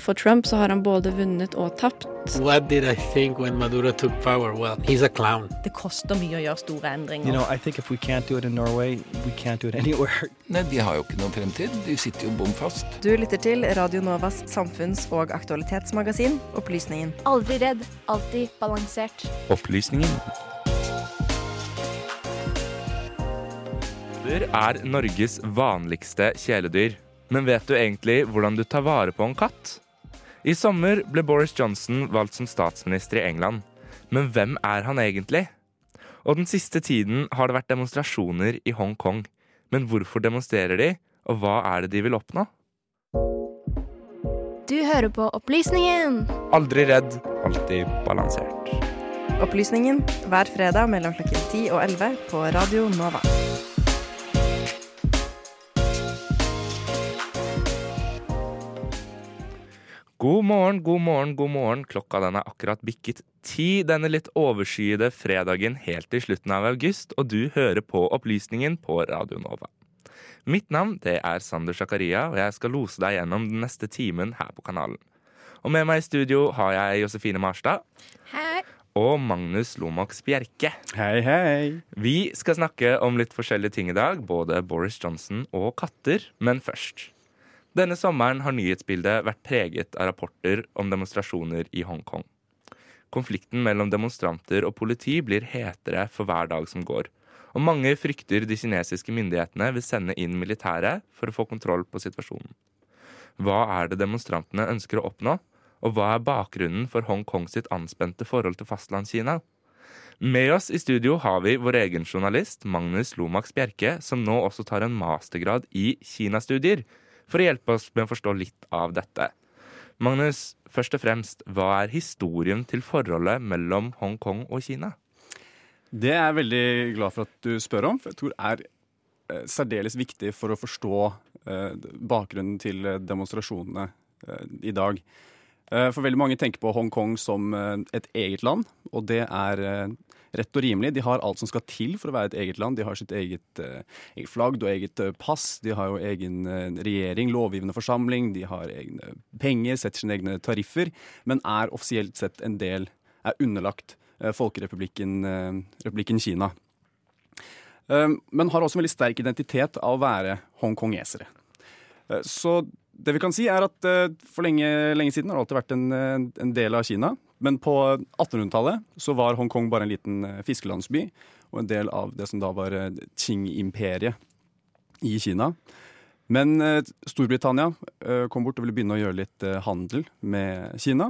For Trump så har han både vunnet og tapt. What did I think Maduro took power? Well, he's a clown. Det koster mye å gjøre store endringer. You know, I think if we can't do it in Norway, we can't do it anywhere. Nei, de har jo ikke noen fremtid. De sitter jo bom fast. Du lytter til Radio Novas samfunns- og aktualitetsmagasin Opplysningen. Aldri redd, alltid balansert. Opplysningen. Er Norges vanligste kjæledyr. Men vet du egentlig hvordan du tar vare på en katt? I sommer ble Boris Johnson valgt som statsminister i England. Men hvem er han egentlig? Og den siste tiden har det vært demonstrasjoner i Hongkong. Men hvorfor demonstrerer de, og hva er det de vil oppnå? Du hører på Opplysningen. Aldri redd, alltid balansert. Opplysningen hver fredag mellom klokken 10 og 11 på Radio Nova. God morgen, god morgen, god morgen. Klokka den er akkurat bikket ti denne litt overskyede fredagen helt til slutten av august, og du hører på Opplysningen på Radio Nova. Mitt navn det er Sander Zakaria, og jeg skal lose deg gjennom den neste timen her på kanalen. Og med meg i studio har jeg Josefine Marstad. Hei. Og Magnus Lomax Bjerke. Hei, hei. Vi skal snakke om litt forskjellige ting i dag, både Boris Johnson og katter. Men først. Denne sommeren har nyhetsbildet vært preget av rapporter om demonstrasjoner i Hongkong. Konflikten mellom demonstranter og politi blir hetere for hver dag som går. Og mange frykter de kinesiske myndighetene vil sende inn militæret for å få kontroll på situasjonen. Hva er det demonstrantene ønsker å oppnå? Og hva er bakgrunnen for Hongkong sitt anspente forhold til Fastlandskina? Med oss i studio har vi vår egen journalist Magnus Lomax Bjerke, som nå også tar en mastergrad i kinastudier, for å hjelpe oss med å forstå litt av dette. Magnus, først og fremst, hva er historien til forholdet mellom Hongkong og Kina? Det er jeg veldig glad for at du spør om, for jeg tror det er eh, særdeles viktig for å forstå eh, bakgrunnen til demonstrasjonene eh, i dag. Eh, For veldig mange tenker på Hongkong som eh, et eget land, og det er eh, rett og rimelig. De har alt som skal til for å være et eget land. De har sitt eget, eget flagg og eget pass. De har jo egen regjering, lovgivende forsamling. De har egne penger, setter sine egne tariffer, men er offisielt sett en del, er underlagt Folkerepublikken Republikken Kina. Men har også en veldig sterk identitet av å være hongkongesere. Så det vi kan si er at eh, for lenge, lenge siden har det alltid vært en, eh, en del av Kina. Men på 1800-tallet så var Hongkong bare en liten eh, fiskelandsby og en del av det som da var Qing-imperiet i Kina. Men Storbritannia kom bort og ville begynne å gjøre litt handel med Kina.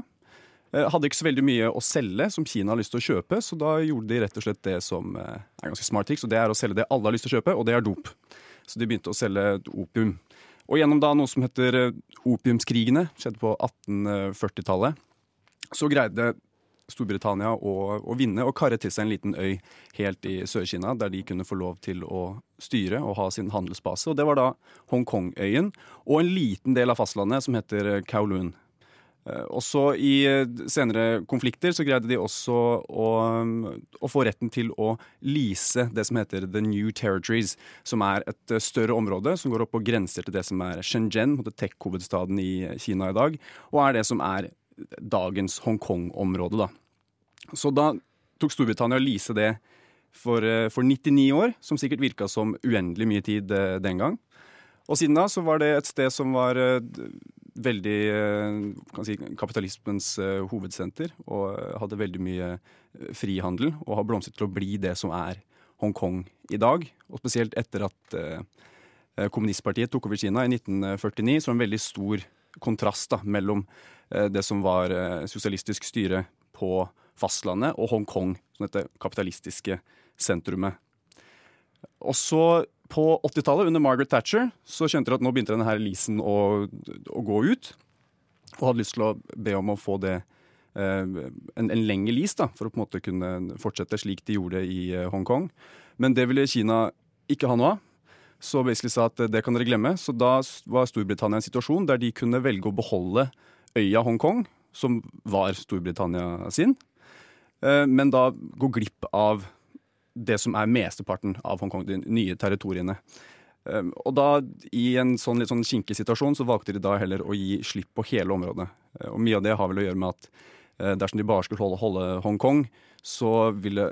Hadde ikke så veldig mye å selge som Kina har lyst til å kjøpe, så da gjorde de rett og slett det som er ganske smart triks, og det er å selge det alle har lyst til å kjøpe, og det er dop. Så de begynte å selge opium. Og gjennom da noe som heter eh, opiumskrigene, skjedde på 1840-tallet, så greide Storbritannia å, å vinne og karre til seg en liten øy helt i Sør-Kina, der de kunne få lov til å styre og ha sin handelsbase. Og det var da Hongkong-øyen og en liten del av fastlandet som heter Kowloon. Eh, Også i eh, senere konflikter så greide de også å, å få retten til å lease det som heter The New Territories, som er et eh, større område som går opp på grenser til det som er Shenzhen, tech-hovedstaden i Kina i dag, og er det som er dagens Hongkong-område. da. Så da tok Storbritannia å lease det for, eh, for 99 år, som sikkert virka som uendelig mye tid eh, den gang. Og siden da så var det et sted som var eh, veldig eh, si, kapitalismens eh, hovedsenter, og eh, hadde veldig mye frihandel, og har blomstret til å bli det som er Hongkong i dag. Og spesielt etter at kommunistpartiet tok over Kina i 1949, så en veldig stor kontrast da, mellom det som var sosialistisk styre på fastlandet, og Hongkong, som dette kapitalistiske sentrumet. Og så på 80-tallet, under Margaret Thatcher, så skjønte de at nå begynte denne her leasen å, å gå ut. Og hadde lyst til å be om å få det eh, en, en lengre lease, da, for å på en måte kunne fortsette slik de gjorde i eh, Hongkong. Men det ville Kina ikke ha noe av. Så basically sa at eh, det kan dere glemme. Så da var Storbritannia en situasjon der de kunne velge å beholde øya Hongkong, som var Storbritannia sin, men da gå glipp av det som er mesteparten av Hongkong, de nye territoriene. Um, og da, i en sånn litt sånn kinkig situasjon, så valgte de da heller å gi slipp på hele området. Eh, Og mye av det har vel å gjøre med at eh, dersom de bare skulle holde, holde Hongkong, så ville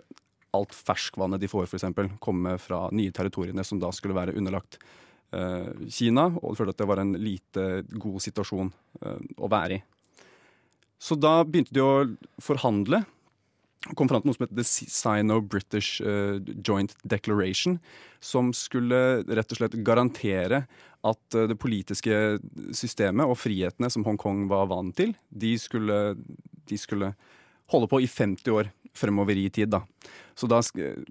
alt ferskvannet de får, f.eks., komme fra nye territoriene som da skulle være underlagt eh, Kina. Og de følte at det var en lite god situasjon eh, å være i. Så da begynte de å forhandle. Kom fram til noe som heter The Sino-British uh, Joint Declaration, som skulle rett og slett garantere at uh, det politiske systemet og frihetene som Hongkong var vant til, de skulle, de skulle holde på i 50 år fremover i tid. Da. Så da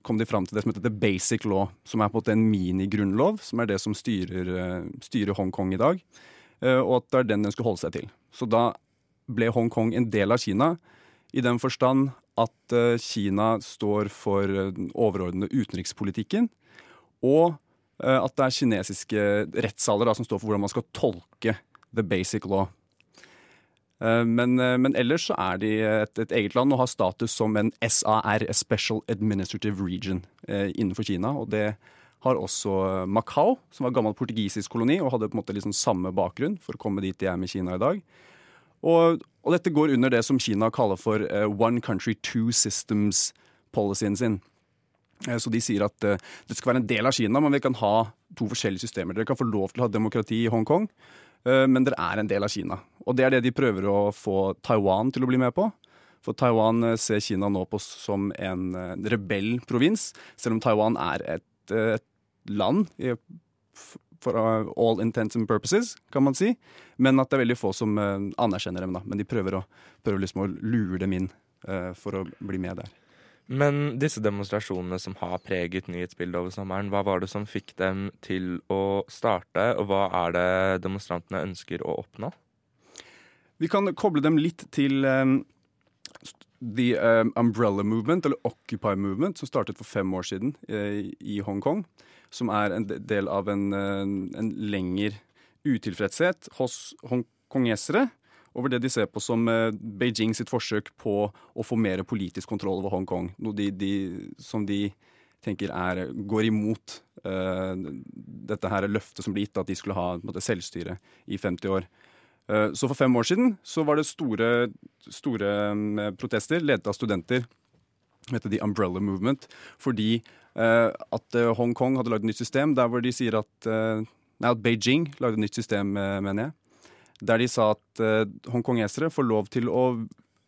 kom de fram til det som heter The Basic Law, som er på en måte en minigrunnlov, som er det som styrer, uh, styrer Hongkong i dag, og at det er den den skulle holde seg til. Så da ble Hongkong en del av Kina, i den forstand at eh, Kina står for eh, den overordnede utenrikspolitikken, og eh, at det er kinesiske rettssaler da, som står for hvordan man skal tolke the basic law. Eh, Men, eh, men ellers så er de et, et eget land og har status som en SAR, a Special Administrative Region, eh, innenfor Kina. Og det har også Macau, som var gammel portugisisk koloni og hadde på en måte liksom samme bakgrunn for å komme dit de er med Kina i dag. Og, og dette går under det som Kina kaller for eh, one country, two systems-policyen sin. Eh, Så de sier at eh, det skal være en del av Kina, men vi kan ha to forskjellige systemer. Dere kan få lov til å ha demokrati i Hongkong, men dere er en del av Kina. Og det er det de prøver å få Taiwan til å bli med på. For Taiwan ser Kina nå på som en rebell rebellprovins, selv om Taiwan er et, et land for uh, all intents and purposes, kan man si. Men at det er veldig få som eh, anerkjenner dem. da. Men de prøver, å, prøver liksom å lure dem inn eh, for å bli med der. Men disse demonstrasjonene som har preget nyhetsbildet over sommeren, hva var det som fikk dem til å starte, og hva er det demonstrantene ønsker å oppnå? Vi kan koble dem litt til um, The um, Umbrella Movement, eller Occupy Movement, som startet for fem år siden eh, i Hongkong. Som er en del av en, eh, en lengre utilfredshet hos hongkongesere over det de ser på som eh, Beijing sitt forsøk på å få mer politisk kontroll over Hongkong. Noe de, de, som de tenker er, går imot eh, dette her løftet som ble gitt, at de skulle ha måte, selvstyre i 50 år. Eh, Så for fem år siden så var det store, store mm, protester ledet av studenter heter The Umbrella Movement, fordi eh, at eh, Hongkong hadde lagd et nytt system der hvor de sier at eh, Nei, at Beijing lagde et nytt system, eh, mener jeg. Der de sa at eh, hongkongesere får lov til å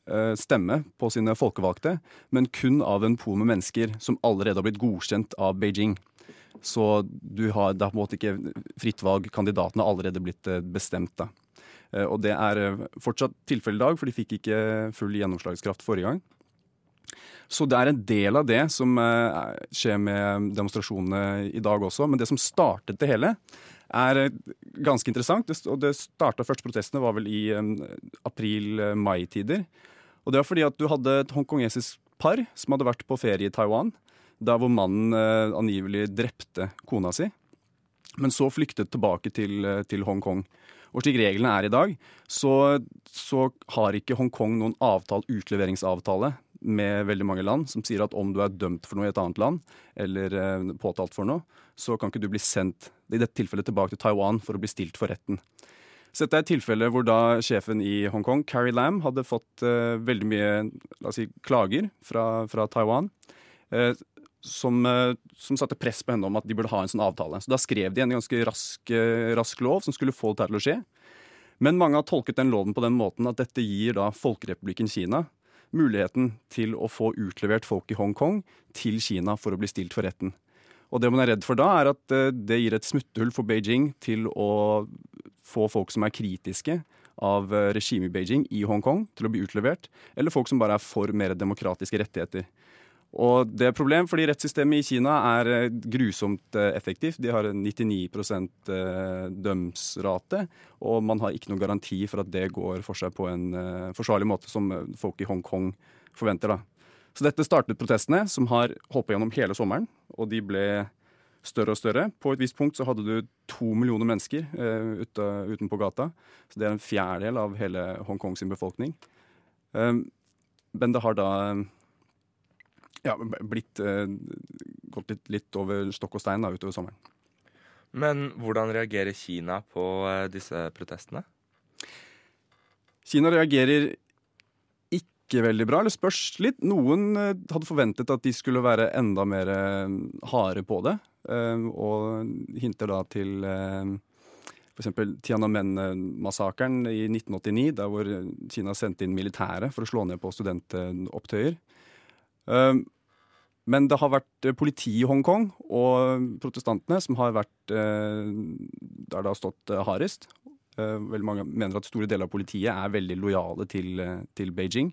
eh, stemme på sine folkevalgte, men kun av en pool med mennesker som allerede har blitt godkjent av Beijing. Så du har, det er på en måte ikke fritt valg. Kandidatene har allerede blitt eh, bestemt. da. Eh, Og det er eh, fortsatt tilfellet i dag, for de fikk ikke full gjennomslagskraft forrige gang. Så det er en del av det som eh, skjer med demonstrasjonene i dag også. Men det som startet det hele, er ganske interessant. Og det starta første protestene var vel i april-mai-tider. Og det var fordi at du hadde et hongkongesisk par som hadde vært på ferie i Taiwan. Der hvor mannen angivelig drepte kona si. Men så flyktet tilbake til, til Hongkong. Og slik reglene er i dag, så, så har ikke Hongkong noen avtale, utleveringsavtale med veldig mange land som sier at om du er dømt for noe i et annet land, eller eh, påtalt for noe, så kan ikke du bli sendt i dette tilfellet tilbake til Taiwan for å bli stilt for retten. Så dette er et tilfelle hvor da sjefen i Hongkong, Carrie Lam, hadde fått eh, veldig mye si, klager fra, fra Taiwan. eh, som, eh, som satte press på henne om at de burde ha en sånn avtale. Så Da skrev de en ganske rask, eh, rask lov som skulle få det til å skje. Men mange har tolket den loven på den måten at dette gir da Folkerepublikken Kina muligheten til å få utlevert folk i Hongkong til Kina for å bli stilt for retten. Og det man er redd for da, er at eh, det gir et smutthull for Beijing til å få folk som er kritiske av regimet i Beijing i Hongkong, til å bli utlevert, eller folk som bare er for mer demokratiske rettigheter. Og det er et problem, fordi rettssystemet i Kina er eh, grusomt eh, effektivt. De har 99 eh, dømsrate, og man har ikke noen garanti for at det går for seg på en forsvarlig måte, som folk i Hongkong forventer. da. Så dette startet protestene, som har holdt gjennom hele sommeren, og de ble større og større. På et visst punkt så hadde du to millioner mennesker ute, utenpå gata. Så det er en fjerdedel av hele Hongkong sin befolkning. Um, men det har da ja, blitt eh, gått litt, litt over stokk og stein da, utover sommeren. Men hvordan reagerer Kina på eh, disse protestene? Kina reagerer ikke veldig bra, eller spørs litt. Noen eh, hadde forventet at de skulle være enda mer harde på det, eh, og hinter da til eh, f.eks. Tiananmen-massakren i 1989, der hvor Kina sendte inn militæret for å slå ned på studentopptøyer. Um, Men det har vært politiet politi i Hongkong og protestantene som har vært eh, der det har stått eh, hardest. Eh, Veldig mange mener at store deler av politiet er veldig lojale til, eh, til Beijing.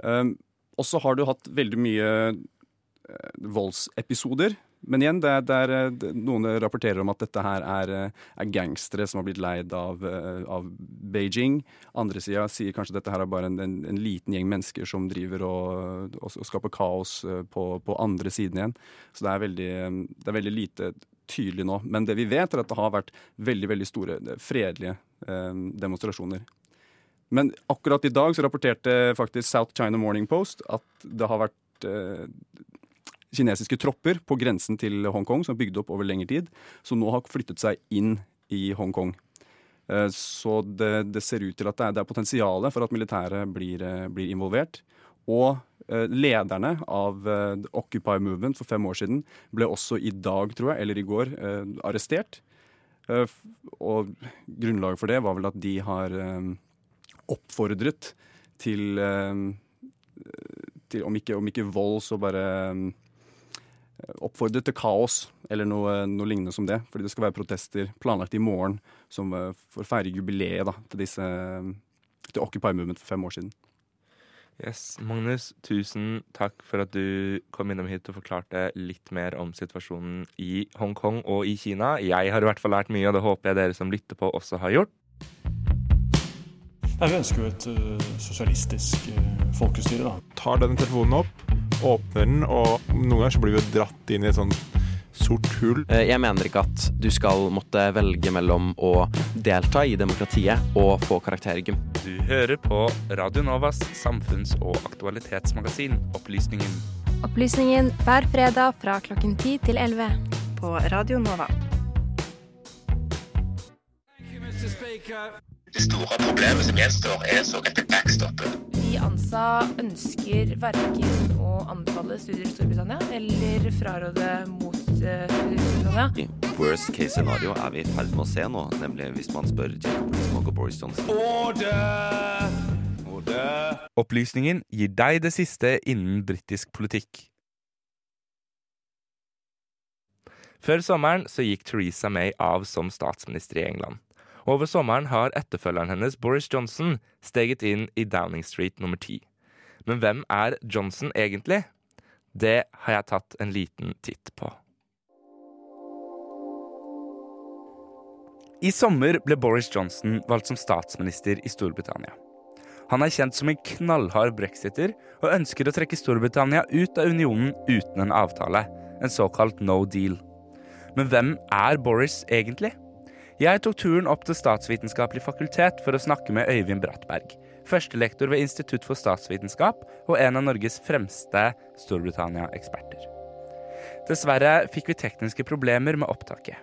Um, og så har du hatt veldig mye eh, voldsepisoder. Men igjen, det er, det er, eh, noen rapporterer om at dette her er, eh, er gangstere som har blitt leid av, eh, av Beijing. Andre sida sier kanskje dette her er bare en, en, en liten gjeng mennesker som driver og, og, og skaper kaos på, på andre siden igjen. Så det er, veldig, det er veldig lite tydelig nå. Men det vi vet, er at det har vært veldig, veldig store fredelige eh, demonstrasjoner. Men akkurat i dag så rapporterte faktisk South China Morning Post at det har vært eh, kinesiske tropper på grensen til Hongkong som er bygd opp over lengre tid, som nå har flyttet seg inn i Hongkong. Eh, Så det, det ser ut til at det er, det potensialet for at militæret blir, eh, blir involvert. Og eh, lederne av Occupy Movement for fem år siden ble også i dag, tror jeg, eller i går, arrestert. Og grunnlaget for det var vel at de har oppfordret til, til om, ikke, om ikke vold, så bare oppfordret til kaos, eller noe, noe lignende som det. Fordi det skal være protester planlagt i morgen som, eh, for å feire jubileet da, til, disse, til Occupy Movement for fem år siden. Yes, Magnus, tusen takk for at du kom innom hit og forklarte litt mer om situasjonen i Hongkong og i Kina. Jeg har i hvert fall lært mye, og det håper jeg dere som lytter på også har gjort. Nei, Vi ønsker jo et uh, sosialistisk uh, folkestyre. da. tar denne telefonen opp, åpner den, og noen ganger så blir vi jo dratt inn i et sånn sort hull. Eh, Jeg mener ikke at du skal måtte velge mellom å delta i demokratiet og få karakter i gym. Du hører på Radio Novas samfunns- og aktualitetsmagasin Opplysningen. Opplysningen hver fredag fra klokken 10 til 11. På Radio Nova. Det store problemet som gjenstår, er såkalte backstopper. De ANSA ønsker verken å anbefale studier i Storbritannia eller fraråde mot studier i Storbritannia. Worst case scenario er vi i ferd med å se nå, nemlig hvis man spør Jacob Rees-Mogg og Boris Johnson. Opplysningen gir deg det siste innen britisk politikk. Før sommeren så gikk Theresa May av som statsminister i England. Over sommeren har etterfølgeren hennes Boris Johnson steget inn i Downing Street nummer ti. Men hvem er Johnson egentlig? Det har jeg tatt en liten titt på. I sommer ble Boris Johnson valgt som statsminister i Storbritannia. Han er kjent som en knallhard brexiter og ønsker å trekke Storbritannia ut av unionen uten en avtale, en såkalt no deal. Men hvem er Boris egentlig? Jeg tok turen opp til Statsvitenskapelig fakultet for å snakke med Øyvind Brattberg, førstelektor ved Institutt for statsvitenskap og en av Norges fremste Storbritannia-eksperter. Dessverre fikk vi tekniske problemer med opptaket.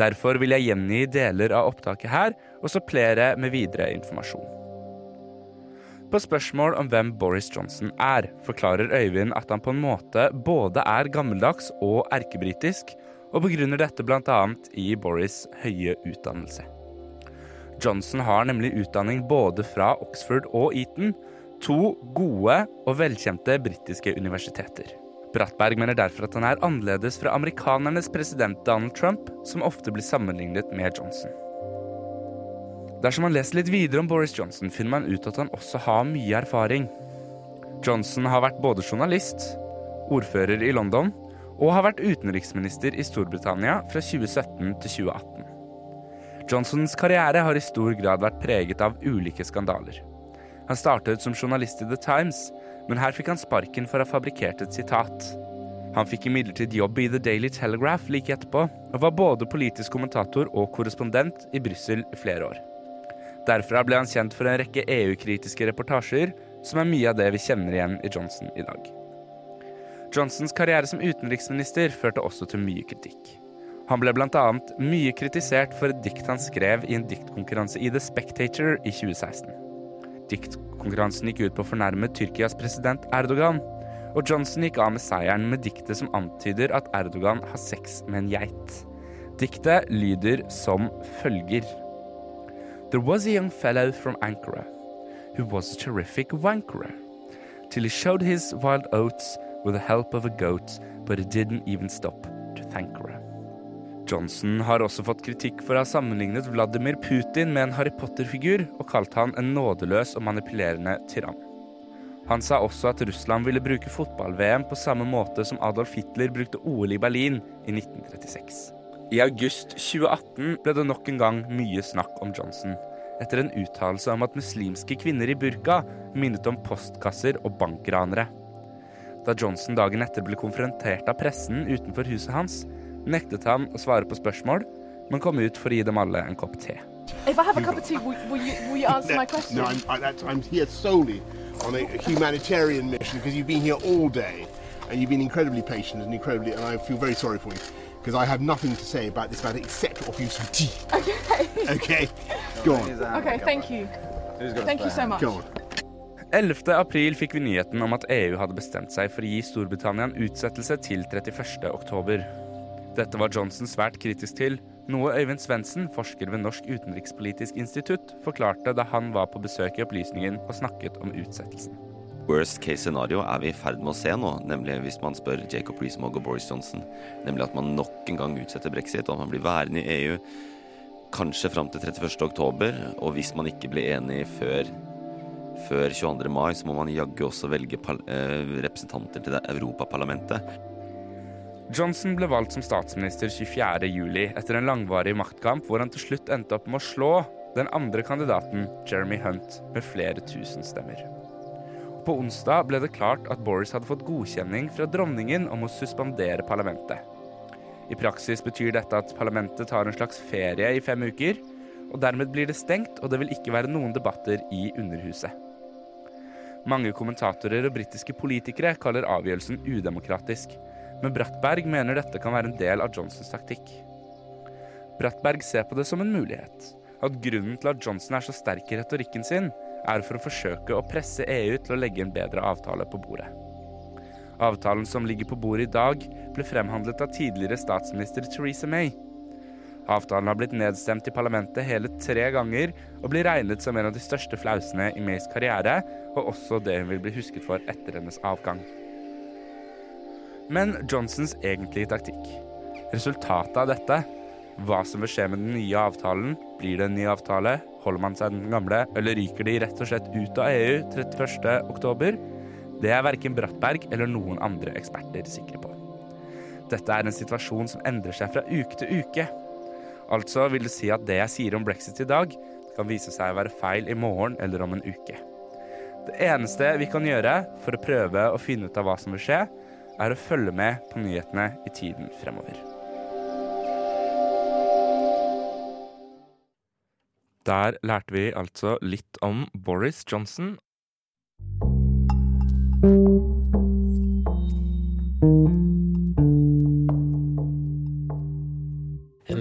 Derfor vil jeg gjengi deler av opptaket her, og supplere med videre informasjon. På spørsmål om hvem Boris Johnson er, forklarer Øyvind at han på en måte både er gammeldags og erkebritisk, og begrunner dette bl.a. i Boris' høye utdannelse. Johnson har nemlig utdanning både fra Oxford og Eton, to gode og velkjente britiske universiteter. Brattberg mener derfor at han er annerledes fra amerikanernes president Donald Trump, som ofte blir sammenlignet med Johnson. Dersom man leser litt videre om Boris Johnson, finner man ut at han også har mye erfaring. Johnson har vært både journalist, ordfører i London og har vært utenriksminister i Storbritannia fra 2017 til 2018. Johnsons karriere har i stor grad vært preget av ulike skandaler. Han startet som journalist i The Times, men her fikk han sparken for å ha fabrikkert et sitat. Han fikk imidlertid jobb i The Daily Telegraph like etterpå, og var både politisk kommentator og korrespondent i Brussel i flere år. Derfra ble han kjent for en rekke EU-kritiske reportasjer, som er mye av det vi kjenner igjen i Johnson i dag. Johnsons karriere som utenriksminister førte også til mye kritikk. Han ble bl.a. mye kritisert for et dikt han skrev i en diktkonkurranse i The Spectator i 2016. Diktkonkurransen gikk ut på å fornærme Tyrkias president Erdogan, og Johnson gikk av med seieren med diktet som antyder at Erdogan har sex med en geit. Diktet lyder som følger. There was a young fellow from Ankara who was a terrific wankerer till he showed his wild oats with the help of a goat, but it didn't even stop to thank her. Johnson har også fått kritikk for å ha sammenlignet Vladimir Putin med en Harry Potter-figur og kalt han en nådeløs og manipulerende tyrann. Han sa også at Russland ville bruke fotball-VM på samme måte som Adolf Hitler brukte OL i Berlin i 1936. I august 2018 ble det nok en gang mye snakk om Johnson, etter en uttalelse om at muslimske kvinner i burka minnet om postkasser og bankranere. Da Johnson dagen etter ble konfrontert av pressen utenfor huset hans, nektet han å svare på spørsmål, men kom ut for å gi dem alle en kopp te. If I have a cup of tea, will, will, you, will you answer my question? No, I'm, I, that's, I'm here solely on a humanitarian mission because you've been here all day and you've been incredibly patient and incredibly, and I feel very sorry for you because I have nothing to say about this matter except offer you some tea. Okay. Okay, go on. Okay, thank you. Thank you so much. Go on. 11. april fikk vi nyheten om at EU hadde bestemt seg for å gi Storbritannia en utsettelse til 31. oktober. Dette var Johnson svært kritisk til, noe Øyvind Svendsen, forsker ved Norsk utenrikspolitisk institutt, forklarte da han var på besøk i Opplysningen og snakket om utsettelsen. Worst case scenario er vi i ferd med å se nå, nemlig hvis man spør Jacob Rees-Mogg og Boris Johnson. Nemlig at man nok en gang utsetter brexit, og man blir værende i EU kanskje fram til 31. oktober. Og hvis man ikke blir enig før, før 22. mai, så må man jaggu også velge eh, representanter til det Europaparlamentet. Johnson ble valgt som statsminister 24. juli etter en langvarig maktkamp hvor han til slutt endte opp med å slå den andre kandidaten, Jeremy Hunt, med flere tusen stemmer. På onsdag ble det klart at Boris hadde fått godkjenning fra dronningen om å suspendere parlamentet. I praksis betyr dette at parlamentet tar en slags ferie i fem uker, og dermed blir det stengt, og det vil ikke være noen debatter i Underhuset. Mange kommentatorer og britiske politikere kaller avgjørelsen udemokratisk, men Brattberg mener dette kan være en del av Johnsons taktikk. Brattberg ser på det som en mulighet. At grunnen til at Johnson er så sterk i retorikken sin, er for å forsøke å presse EU til å legge en bedre avtale på bordet. Avtalen som ligger på bordet i dag, ble fremhandlet av tidligere statsminister Theresa May. Avtalen har blitt nedstemt i parlamentet hele tre ganger og blir regnet som en av de største flausene i Mays karriere, og også det hun vil bli husket for etter hennes avgang. Men Johnsons egentlige taktikk. Resultatet av dette, hva som vil skje med den nye avtalen, blir det en ny avtale, holder man seg den gamle, eller ryker de rett og slett ut av EU 31. oktober? Det er verken Brattberg eller noen andre eksperter sikre på. Dette er en situasjon som endrer seg fra uke til uke. Altså vil det si at det jeg sier om brexit i dag, kan vise seg å være feil i morgen eller om en uke. Det eneste vi kan gjøre for å prøve å finne ut av hva som vil skje, er å følge med på nyhetene i tiden fremover. Der lærte vi altså litt om Boris Johnson. And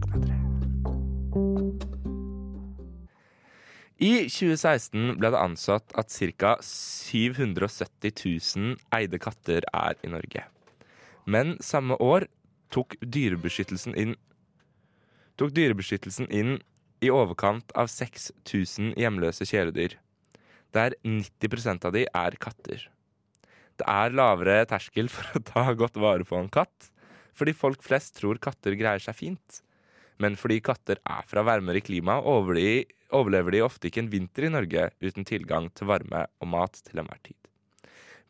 99,3. I 2016 ble det ansatt at ca. 770 000 eide katter er i Norge. Men samme år tok Dyrebeskyttelsen inn tok Dyrebeskyttelsen inn i overkant av 6000 hjemløse kjæledyr. Der 90% av de er katter. Det er lavere terskel for å ta godt vare på en katt, fordi folk flest tror katter greier seg fint. Men fordi katter er fra varmere klima, overlever de ofte ikke en vinter i Norge uten tilgang til varme og mat til enhver tid.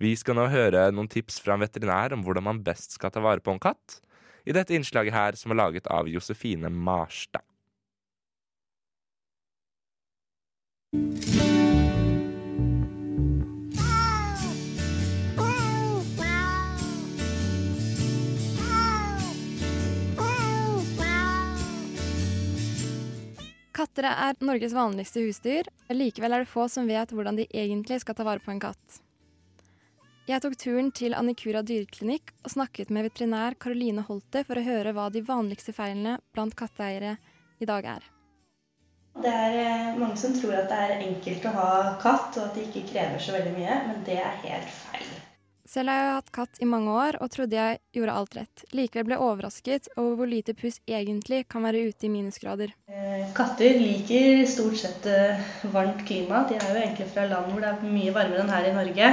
Vi skal nå høre noen tips fra en veterinær om hvordan man best skal ta vare på en katt. i dette innslaget her som er laget av Josefine Marstad. Katter er Norges vanligste husdyr. Likevel er det få som vet hvordan de egentlig skal ta vare på en katt. Jeg tok turen til Annikura dyreklinikk og snakket med veterinær Caroline Holte for å høre hva de vanligste feilene blant katteeiere i dag er. Det er eh, mange som tror at det er enkelt å ha katt, og at det ikke krever så veldig mye, men det er helt feil. Selv har jeg hatt katt i mange år og trodde jeg gjorde alt rett. Likevel ble jeg overrasket over hvor lite puss egentlig kan være ute i minusgrader. Eh, Katter liker stort sett eh, varmt klima. De er jo egentlig fra land hvor det er mye varmere enn her i Norge.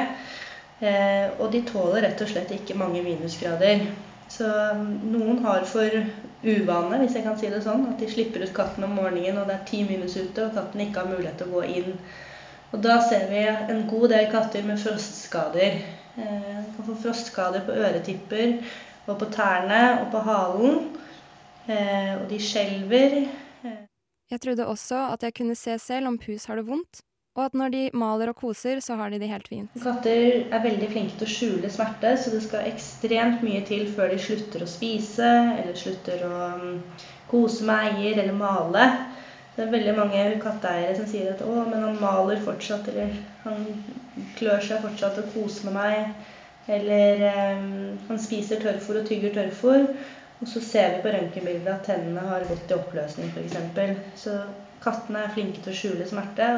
Eh, Og de tåler rett og slett ikke mange minusgrader. Så mm, noen har for uvane, hvis jeg kan si det sånn, at de slipper ut katten om morgenen og det er ti minus ute, og katten ikke har mulighet til å gå inn. Og da ser vi en god del katter med frostskader. Eh, De kan få frostskader på øretipper og på tærne og på halen. Eh, Og de skjelver. Jeg trodde også at jeg kunne se selv om pus har det vondt, og at når de maler og koser, så har de det helt fint. Katter er veldig flinke til å skjule smerte, så det skal ekstremt mye til før de slutter å spise, eller slutter å mm, kose med eier eller male. Det er veldig mange katteeiere som sier at 'å, men han maler fortsatt', eller 'han klør seg fortsatt og koser med meg', eller eh, 'han spiser tørrfôr og tygger tørrfôr'. Og så ser vi på røntgenbildet at tennene har gått i oppløsning, f.eks. Så kattene er flinke til å skjule smerte.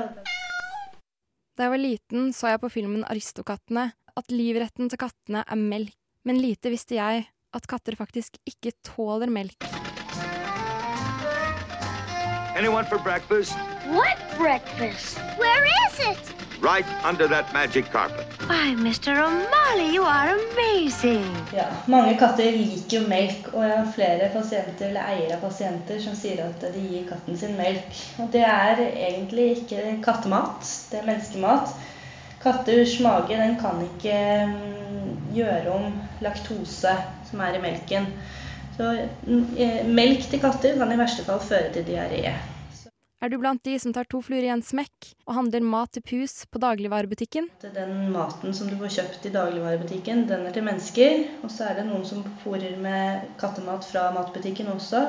Da jeg var liten, så jeg på filmen Aristokattene at livretten til kattene er melk. Men lite visste jeg at katter faktisk ikke tåler melk. Anyone for breakfast? What breakfast? Where is it? Right under that magic carpet. Why, Mr. O'Malley, you are amazing. Ja, mange katter liker jo melk, og jeg har flere pasienter eller eiere av pasienter som sier at de gir katten sin melk. Og det er egentlig ikke kattemat, det er menneskemat. Katters mage den kan ikke mm, gjøre om laktose som er i melken. Så mm, eh, melk til katter kan i verste fall føre til diaré. Er du blant de som tar to fluer i en smekk og handler mat til pus på dagligvarebutikken? Den maten som du får kjøpt i dagligvarebutikken, den er til mennesker. Og så er det noen som fôrer med kattemat fra matbutikken også.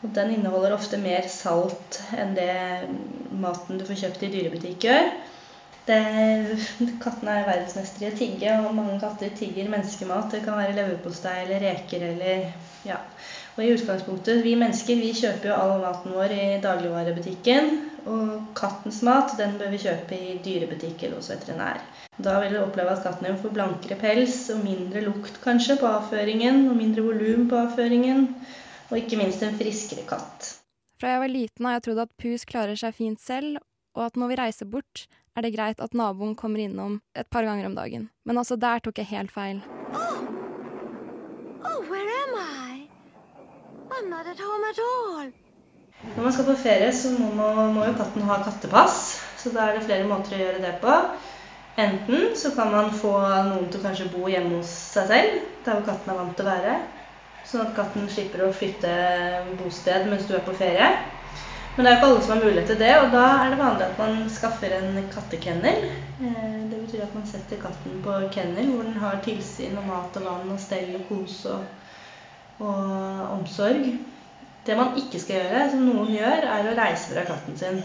Og den inneholder ofte mer salt enn det maten du får kjøpt i dyrebutikk gjør. Kattene er verdensmestere i å tigge, og mange katter tigger menneskemat. Det kan være leverpostei eller reker eller ja. Og i utgangspunktet, vi mennesker vi kjøper jo all maten vår i dagligvarebutikken. Og kattens mat den bør vi kjøpe i dyrebutikk eller hos veterinær. Da vil du oppleve at katten din får blankere pels og mindre lukt kanskje på avføringen. Og mindre volum på avføringen. Og ikke minst en friskere katt. Fra jeg var liten har jeg trodd at pus klarer seg fint selv, og at når vi reiser bort, er det greit at naboen kommer innom et par ganger om dagen. Men altså, der tok jeg helt feil. Oh, where am I? Not at home at all. Når man skal på ferie, så må, man, må jo katten ha kattepass. Så da er det flere måter å gjøre det på. Enten så kan man få noen til å kanskje bo hjemme hos seg selv, der hvor katten er vant til å være. Sånn at katten slipper å flytte bosted mens du er på ferie. Men det er jo ikke alle som har mulighet til det, og da er det vanlig at man skaffer en kattekennel. Eh, Det betyr at man setter katten på kennel, hvor den har tilsyn og mat og vann og stell og kos og, og omsorg. Det man ikke skal gjøre, som noen gjør, er å reise fra katten sin.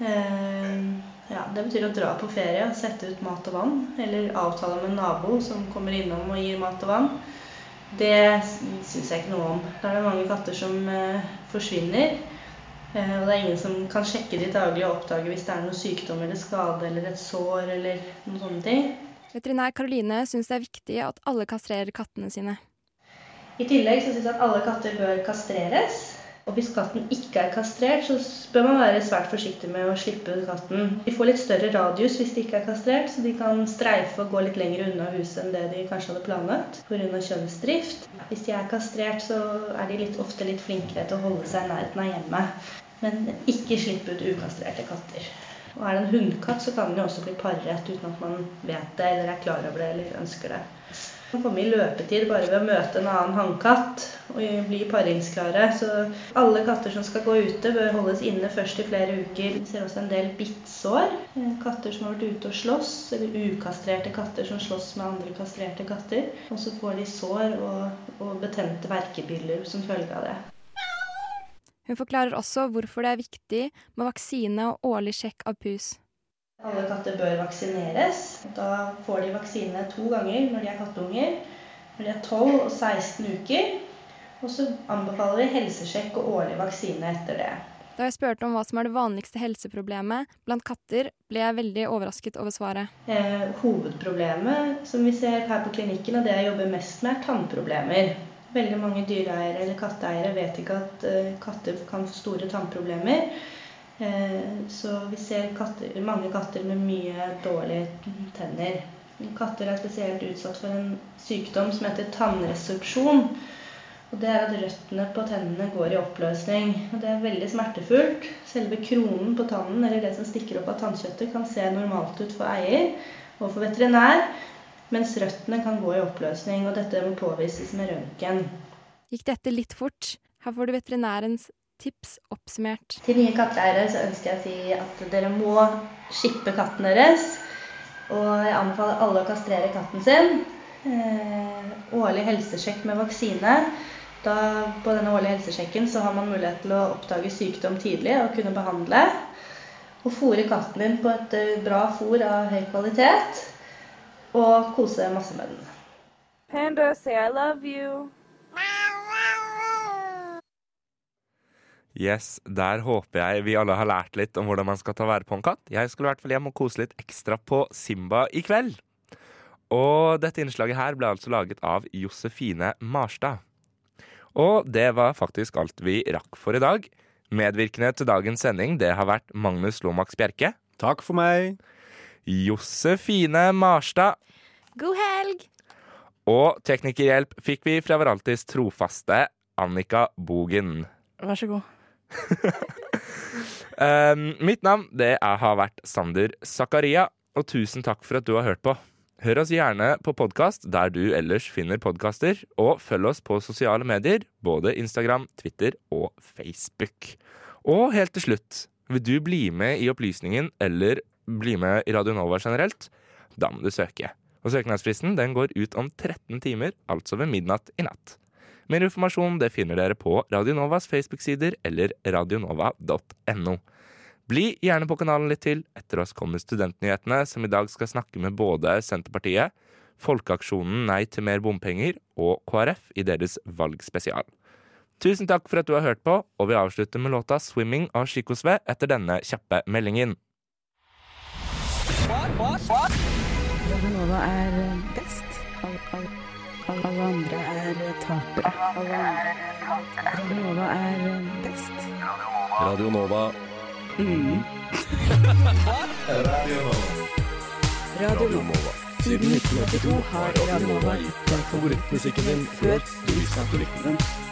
Eh, Ja, det betyr å dra på ferie og sette ut mat og vann, eller avtale med en nabo som kommer innom og gir mat og vann. Det syns jeg ikke noe om. Da er det mange katter som eh, forsvinner. Eh, og det er ingen som kan sjekke de daglig og oppdage hvis det er noe sykdom eller skade eller et sår eller noen sånne ting. Veterinær Karoline syns det er viktig at alle kastrerer kattene sine. I tillegg så syns jeg at alle katter bør kastreres. Og hvis katten ikke er kastrert, så bør man være svært forsiktig med å slippe ut katten. De får litt større radius hvis de ikke er kastrert, så de kan streife og gå litt lenger unna huset enn det de kanskje hadde planlagt pga. kjønnsdrift. Hvis de er kastrert, så er de litt, ofte litt flinkere til å holde seg i nærheten av hjemmet. Men ikke slipp ut ukastrerte katter. Og er det en hunnkatt, så kan den jo også bli parret uten at man vet det, eller er klar over det, eller ønsker det. Man kan komme i løpetid bare ved å møte en annen hannkatt og bli paringsklare. Så alle katter som skal gå ute, bør holdes inne først i flere uker. Vi ser også en del bittsår. Eh, Katter som har vært ute og slåss, eller ukastrerte katter som slåss med andre kastrerte katter. Og så får de sår og, og betente verkebiller som følge av det. Hun forklarer også hvorfor det er viktig med vaksine og årlig sjekk av pus. Alle katter bør vaksineres. Da får de vaksine to ganger når de er kattunger. Når de er 12 og 16 uker. Og så anbefaler vi helsesjekk og årlig vaksine etter det. Da jeg spurte om hva som er det vanligste helseproblemet blant katter, ble jeg veldig overrasket over svaret. Eh, hovedproblemet som vi ser her på klinikken, og det jeg jobber mest med, er tannproblemer. Veldig mange dyreeiere eller katteeiere vet ikke at uh, katter kan få store tannproblemer. Uh, så vi ser katter, mange katter med mye dårlige tenner. Katter er spesielt utsatt for en sykdom som heter tannresorpsjon. Og det er at røttene på tennene går i oppløsning. Og det er veldig smertefullt. Selve kronen på tannen, eller det som stikker opp av tannkjøttet, kan se normalt ut for eier og for veterinær mens røttene kan gå i oppløsning, og dette må påvises med røntgen. Gikk dette litt fort? Her får du veterinærens tips oppsummert. Til nye katteeiere så ønsker jeg å si at dere må skippe katten deres. Og jeg anbefaler alle å kastrere katten sin. Eh, årlig helsesjekk med vaksine. Da, på denne årlige helsesjekken så har man mulighet til å oppdage sykdom tidlig og kunne behandle. Og fôre katten din på et eh, bra fôr av høy kvalitet og kose masse med den. Panda, say I love you. Yes, Der håper jeg vi alle har lært litt om hvordan man skal ta vare på en katt. Jeg skulle i hvert fall hjem og kose litt ekstra på Simba i kveld. Og dette innslaget her ble altså laget av Josefine Marstad. Og det var faktisk alt vi rakk for i dag. Medvirkende til dagens sending det har vært Magnus Lomax Bjerke. Takk for meg. Josefine Marstad. God helg! Og teknikerhjelp fikk vi fra Veraltis trofaste Annika Bogen. Vær så god. Um, mitt navn det er, har vært Sander Zakaria, og tusen takk for at du har hørt på. Hør oss gjerne på podkast der du ellers finner podkaster, og følg oss på sosiale medier, både Instagram, Twitter og Facebook. Og helt til slutt, vil du bli med i Opplysningen eller bli med i Radio Nova generelt? Da må du søke. Og Søknadsfristen den går ut om 13 timer, altså ved midnatt i natt. Mer informasjon det finner dere på Radionovas Facebook-sider eller radionova.no. Bli gjerne på kanalen litt til. Etter oss kommer Studentnyhetene, som i dag skal snakke med både Senterpartiet, Folkeaksjonen Nei til mer bompenger og KrF i deres valgspesial. Tusen takk for at du har hørt på, og vi avslutter med låta 'Swimming' av Chico Sve etter denne kjappe meldingen. Radionova er best. Alle andre er tapere. Radionova er best. Radio Nova. Mm. Radio Nova. Siden 1982 har Radionova gitt deg favorittmusikken din før du visste at du likte den.